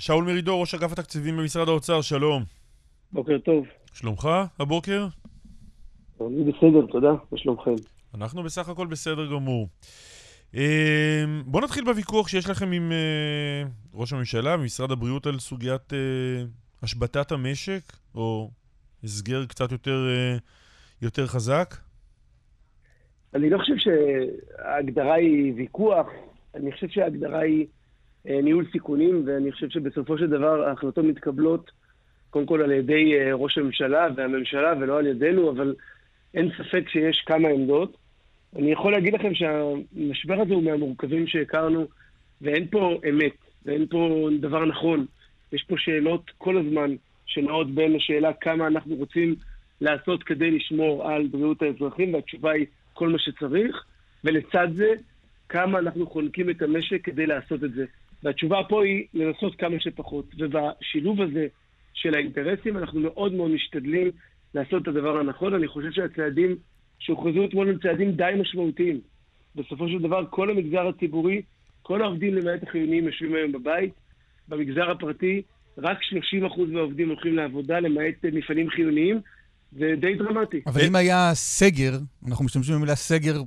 שאול מרידור, ראש אגף התקציבים במשרד האוצר, שלום. בוקר טוב. שלומך הבוקר? אני בסדר, תודה. מה שלומכם? אנחנו בסך הכל בסדר גמור. אה, בואו נתחיל בוויכוח שיש לכם עם אה, ראש הממשלה ומשרד הבריאות על סוגיית אה, השבתת המשק, או הסגר קצת יותר, יותר חזק. אני לא חושב שההגדרה היא ויכוח, אני חושב שההגדרה היא ניהול סיכונים, ואני חושב שבסופו של דבר ההחלטות מתקבלות קודם כל על ידי ראש הממשלה והממשלה ולא על ידינו, אבל אין ספק שיש כמה עמדות. אני יכול להגיד לכם שהמשבר הזה הוא מהמורכבים שהכרנו, ואין פה אמת, ואין פה דבר נכון. יש פה שאלות כל הזמן שנעות בין השאלה כמה אנחנו רוצים לעשות כדי לשמור על בריאות האזרחים, והתשובה היא כל מה שצריך, ולצד זה, כמה אנחנו חונקים את המשק כדי לעשות את זה. והתשובה פה היא לנסות כמה שפחות. ובשילוב הזה של האינטרסים, אנחנו מאוד מאוד משתדלים לעשות את הדבר הנכון. אני חושב שהצעדים שהוכרזו אתמול הם צעדים די משמעותיים. בסופו של דבר, כל המגזר הציבורי, כל העובדים למעט החיוניים יושבים היום בבית. במגזר הפרטי, רק 30% מהעובדים הולכים לעבודה, למעט מפעלים חיוניים. זה די דרמטי. אבל אם היה סגר, אנחנו משתמשים במילה סגר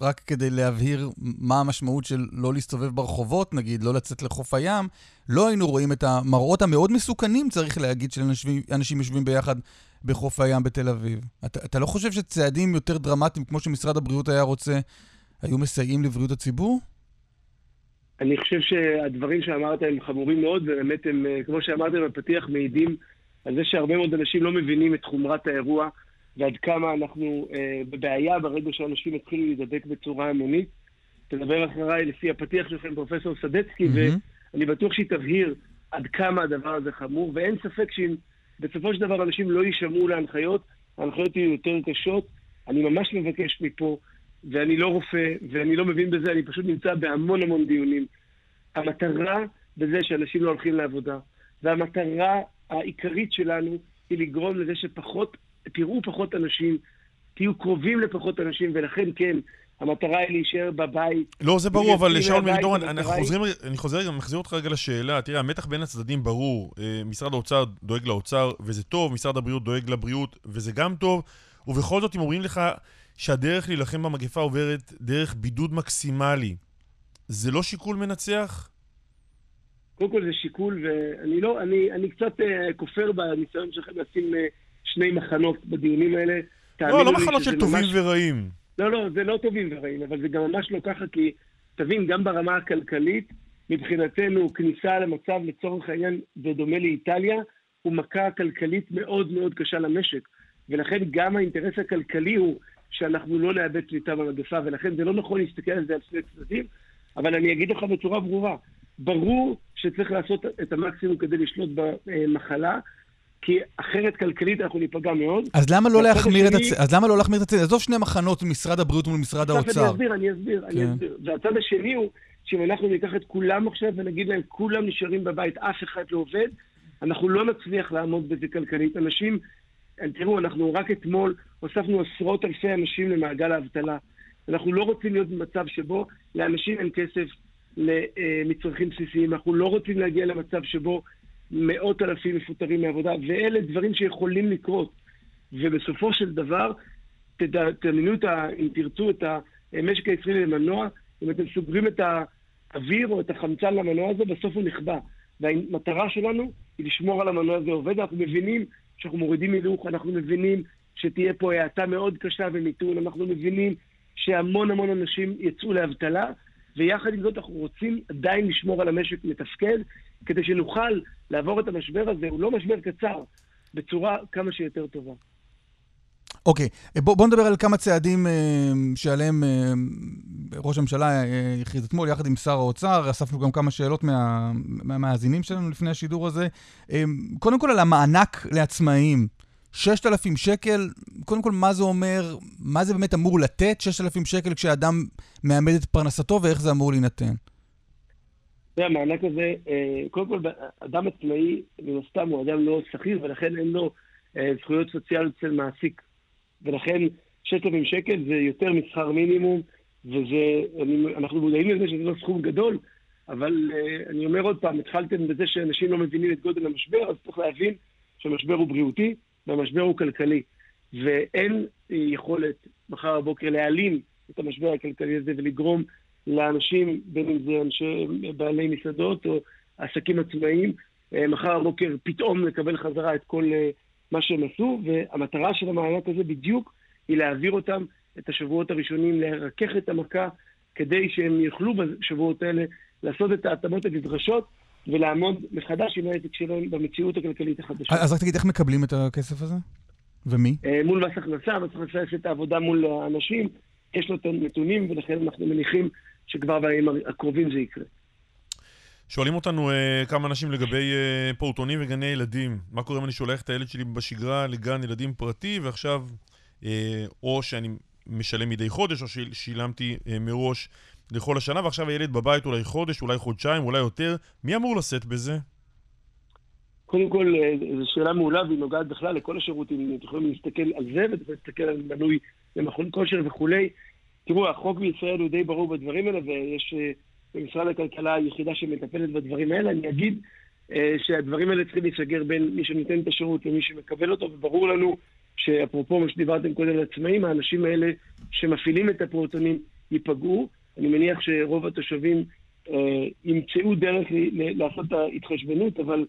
רק כדי להבהיר מה המשמעות של לא להסתובב ברחובות, נגיד, לא לצאת לחוף הים, לא היינו רואים את המראות המאוד מסוכנים, צריך להגיד, של אנשים, אנשים יושבים ביחד בחוף הים בתל אביב. אתה, אתה לא חושב שצעדים יותר דרמטיים, כמו שמשרד הבריאות היה רוצה, היו מסייעים לבריאות הציבור? אני חושב שהדברים שאמרת הם חמורים מאוד, ובאמת הם, אה, כמו שאמרתם בפתיח, מעידים על זה שהרבה מאוד אנשים לא מבינים את חומרת האירוע ועד כמה אנחנו אה, בבעיה ברגע שאנשים יתחילו להידבק בצורה המונית. תדבר אחריי לפי הפתיח שלכם, פרופסור סדצקי, mm-hmm. ואני בטוח שהיא תבהיר עד כמה הדבר הזה חמור, ואין ספק שאם בסופו של דבר אנשים לא יישמעו להנחיות, ההנחיות יהיו יותר קשות. אני ממש מבקש מפה, ואני לא רופא, ואני לא מבין בזה, אני פשוט נמצא בהמון המון דיונים. המטרה בזה שאנשים לא הולכים לעבודה, והמטרה העיקרית שלנו היא לגרום לזה שפחות, תראו פחות אנשים, תהיו קרובים לפחות אנשים, ולכן כן, המטרה היא להישאר בבית. לא, זה ברור, אבל שאול מרידורן, אני חוזר, מחזיר אותך רגע לשאלה. תראה, המתח בין הצדדים ברור. אה, משרד האוצר דואג לאוצר, וזה טוב, משרד הבריאות דואג לבריאות, וזה גם טוב. ובכל זאת, אם אומרים לך שהדרך להילחם במגפה עוברת דרך בידוד מקסימלי, זה לא שיקול מנצח? קודם כל זה שיקול, ואני לא, אני, אני קצת uh, כופר בניסיון שלכם לשים uh, שני מחנות בדיונים האלה. לא, לא מחנות של טובים ממש... ורעים. לא, לא, זה לא טובים ורעים, אבל זה גם ממש לא ככה, כי תבין, גם ברמה הכלכלית, מבחינתנו, כניסה למצב, לצורך העניין, בדומה לאיטליה, הוא מכה כלכלית מאוד מאוד קשה למשק. ולכן גם האינטרס הכלכלי הוא שאנחנו לא נאבד שליטה במגפה, ולכן זה לא נכון להסתכל על זה על שני צדדים, אבל אני אגיד לך בצורה ברורה, ברור שצריך לעשות את המקסימום כדי לשלוט במחלה, כי אחרת כלכלית אנחנו ניפגע מאוד. אז למה לא להחמיר השני... את הצ... אז למה לא להחמיר את הצד? עזוב שני מחנות, משרד הבריאות מול משרד האוצר. אני אסביר, אני אסביר, כן. אני אסביר. והצד השני הוא, שאם אנחנו ניקח את כולם עכשיו ונגיד להם, כולם נשארים בבית, אף אחד לא עובד, אנחנו לא נצליח לעמוד בזה כלכלית. אנשים, תראו, אנחנו רק אתמול הוספנו עשרות אלפי אנשים למעגל האבטלה. אנחנו לא רוצים להיות במצב שבו לאנשים אין כסף למצרכים בסיסיים. אנחנו לא רוצים להגיע למצב שבו מאות אלפים מפוטרים מעבודה, ואלה דברים שיכולים לקרות. ובסופו של דבר, תדמיינו את ה... אם תרצו את המשק הישראלי למנוע, אם אתם סוגרים את האוויר או את החמצן למנוע הזה, בסוף הוא נכבה. והמטרה שלנו היא לשמור על המנוע הזה עובד. אנחנו מבינים שאנחנו מורידים הילוך, אנחנו מבינים שתהיה פה האטה מאוד קשה ומיתון, אנחנו מבינים שהמון המון אנשים יצאו לאבטלה, ויחד עם זאת אנחנו רוצים עדיין לשמור על המשק מתפקד, כדי שנוכל לעבור את המשבר הזה, הוא לא משבר קצר, בצורה כמה שיותר טובה. אוקיי, okay. בואו בוא נדבר על כמה צעדים אה, שעליהם אה, ראש הממשלה אה, הכריז אתמול, יחד עם שר האוצר. אספנו גם כמה שאלות מה, מהמאזינים שלנו לפני השידור הזה. אה, קודם כל על המענק לעצמאים. 6,000 שקל, קודם כל, מה זה אומר, מה זה באמת אמור לתת 6,000 שקל כשאדם מאמד את פרנסתו ואיך זה אמור להינתן? המענק הזה, אה, קודם כל, אדם עצמאי, מן הסתם הוא אדם לא שכיר, ולכן אין לו אה, זכויות סוציאליות אצל מעסיק. ולכן 6,000 שקל זה יותר משכר מינימום, ואנחנו מודעים לזה שזה לא סכום גדול, אבל uh, אני אומר עוד פעם, התחלתם בזה שאנשים לא מבינים את גודל המשבר, אז צריך להבין שהמשבר הוא בריאותי והמשבר הוא כלכלי. ואין יכולת מחר בבוקר להעלים את המשבר הכלכלי הזה ולגרום לאנשים, בין אם זה אנשי בעלי מסעדות או עסקים עצמאיים, אה, מחר בבוקר פתאום לקבל חזרה את כל אה, מה שהם עשו, והמטרה של המענק הזה בדיוק היא להעביר אותם את השבועות הראשונים, לרכך את המכה, כדי שהם יוכלו בשבועות האלה לעשות את ההתאמות הנדרשות ולעמוד מחדש עם העסק שלהם במציאות הכלכלית החדשה. אז רק תגיד, איך מקבלים את הכסף הזה? ומי? אה, מול מס הכנסה, מס הכנסה יש את העבודה מול האנשים, יש לו את הנתונים, ולכן אנחנו מניחים שכבר בימים הקרובים זה יקרה. שואלים אותנו uh, כמה אנשים לגבי uh, פעוטונים וגני ילדים. מה קורה אם אני שולח את הילד שלי בשגרה לגן ילדים פרטי, ועכשיו, uh, או שאני משלם מדי חודש, או ששילמתי uh, מראש לכל השנה, ועכשיו הילד בבית אולי חודש, אולי חודשיים, אולי יותר. מי אמור לשאת בזה? קודם כל, זו שאלה מעולה, והיא נוגעת בכלל לכל השירותים. אתם יכולים להסתכל על זה, ואתם יכולים להסתכל על מנוי למכון כושר וכולי. תראו, החוק בישראל הוא די ברור בדברים האלה, ויש במשרד הכלכלה יחידה שמטפלת בדברים האלה. אני אגיד אה, שהדברים האלה צריכים להיסגר בין מי שנותן את השירות למי שמקבל אותו, וברור לנו שאפרופו מה שדיברתם קודם על עצמאים, האנשים האלה שמפעילים את הפרוטונים ייפגעו. אני מניח שרוב התושבים אה, ימצאו דרך לעשות את ההתחשבנות, אבל...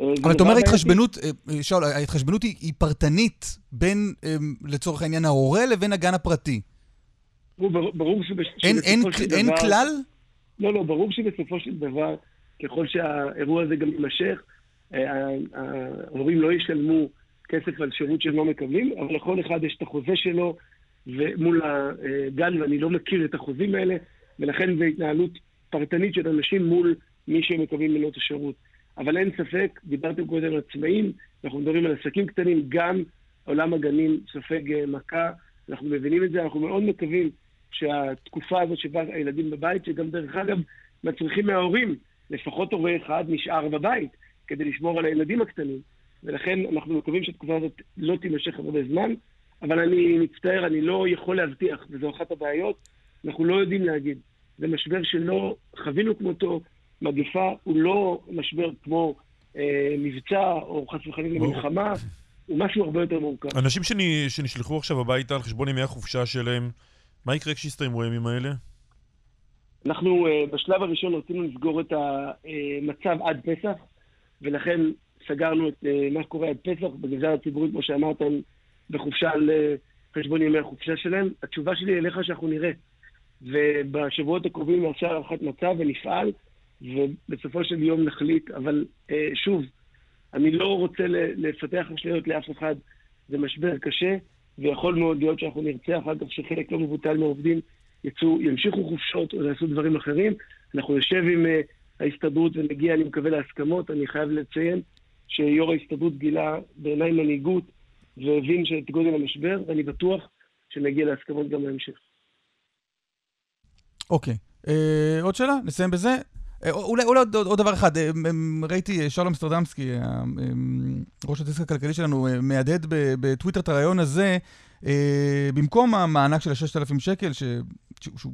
אה, אבל אתה אומר ההתחשבנות, אה, שאול, ההתחשבנות היא, היא פרטנית בין, אה, לצורך העניין, ההורה לבין הגן הפרטי. ברור שבסופו של דבר... אין כלל? לא, לא, ברור שבסופו של דבר, ככל שהאירוע הזה גם יימשך, אה, ההורים לא ישלמו כסף על שירות שהם לא מקבלים, אבל לכל אחד יש את החוזה שלו מול הגן, ואני לא מכיר את החוזים האלה, ולכן זו התנהלות פרטנית של אנשים מול מי שהם מקבלים ממנו את השירות. אבל אין ספק, דיברתם קודם על עצמאים, אנחנו מדברים על עסקים קטנים, גם עולם הגנים סופג אה, מכה, אנחנו מבינים את זה, אנחנו מאוד מקווים שהתקופה הזאת שבה הילדים בבית, שגם דרך אגב מצריכים מההורים, לפחות הורה אחד נשאר בבית כדי לשמור על הילדים הקטנים. ולכן אנחנו מקווים שהתקופה הזאת לא תימשך הרבה זמן, אבל אני מצטער, אני לא יכול להבטיח, וזו אחת הבעיות, אנחנו לא יודעים להגיד. זה משבר שלא חווינו כמותו, מגפה הוא לא משבר כמו אה, מבצע או חס וחלילה מלחמה, הוא משהו הרבה יותר מורכב. אנשים שנשלחו עכשיו הביתה על חשבון ימי החופשה שלהם, מה יקרה כשיסתיימו הימים האלה? אנחנו uh, בשלב הראשון רצינו לסגור את המצב עד פסח, ולכן סגרנו את uh, מה שקורה עד פסח. בגזר הציבורית, כמו שאמרת, הם בחופשה על uh, חשבון ימי החופשה שלהם. התשובה שלי אליך שאנחנו נראה. ובשבועות הקרובים נעשה הערכת מצב ונפעל, ובסופו של יום נחליט. אבל שוב, אני לא רוצה לפתח אשליות לאף אחד. זה משבר קשה. ויכול מאוד להיות שאנחנו נרצה אחר כך שחלק לא מבוטל מהעובדים יצאו, ימשיכו חופשות או יעשו דברים אחרים. אנחנו נשב עם uh, ההסתדרות ונגיע, אני מקווה, להסכמות. אני חייב לציין שיו"ר ההסתדרות גילה בעיניי מנהיגות והבין את גודל המשבר, ואני בטוח שנגיע להסכמות גם בהמשך. אוקיי. Okay. אה, uh, עוד שאלה? נסיים בזה. אה, אולי, אולי עוד, עוד דבר אחד, ראיתי שלום אמסטרדמסקי, ראש הדיסק הכלכלי שלנו, מהדהד בטוויטר את הרעיון הזה, במקום המענק של ה-6,000 שקל, שהוא,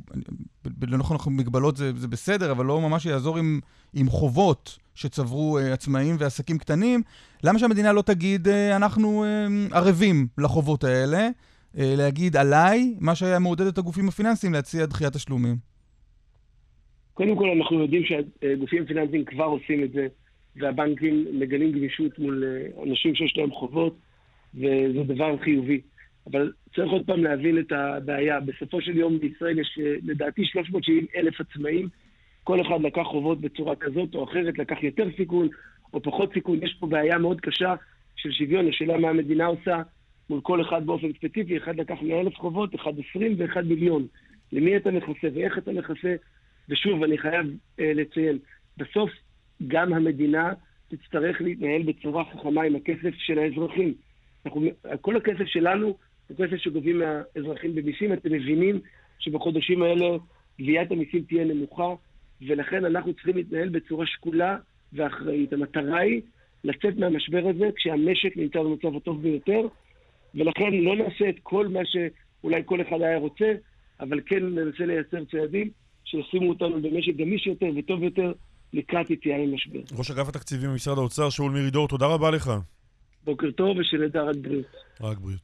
לנכון מגבלות זה, זה בסדר, אבל לא ממש יעזור עם, עם חובות שצברו עצמאים ועסקים קטנים, למה שהמדינה לא תגיד, אנחנו ערבים לחובות האלה, להגיד עליי, מה שהיה מעודד את הגופים הפיננסיים להציע דחיית תשלומים? קודם כל, אנחנו יודעים שהגופים פיננסיים כבר עושים את זה, והבנקים מגלים גמישות מול אה, אנשים שיש להם חובות, וזה דבר חיובי. אבל צריך עוד פעם להבין את הבעיה. בסופו של יום בישראל יש אה, לדעתי 370 אלף עצמאים. כל אחד לקח חובות בצורה כזאת או אחרת, לקח יותר סיכון או פחות סיכון. יש פה בעיה מאוד קשה של שוויון. השאלה מה המדינה עושה מול כל אחד באופן ספציפי. אחד לקח 100 אלף חובות, אחד 20 ואחד מיליון. למי אתה מכסה ואיך אתה מכסה ושוב, אני חייב אה, לציין, בסוף גם המדינה תצטרך להתנהל בצורה חכמה עם הכסף של האזרחים. אנחנו, כל הכסף שלנו הוא כסף שגובים מהאזרחים במיסים. אתם מבינים שבחודשים האלה גביית המיסים תהיה נמוכה, ולכן אנחנו צריכים להתנהל בצורה שקולה ואחראית. המטרה היא לצאת מהמשבר הזה כשהמשק נמצא במצב הטוב ביותר, ולכן לא נעשה את כל מה שאולי כל אחד היה רוצה, אבל כן ננסה לייצר צעדים שישימו אותנו במשק גמיש יותר וטוב יותר לקראת יציאה ממשבר. ראש אגף התקציבים במשרד האוצר, שאול מרידור, תודה רבה לך. בוקר טוב ושנדע רק בריאות. רק בריאות.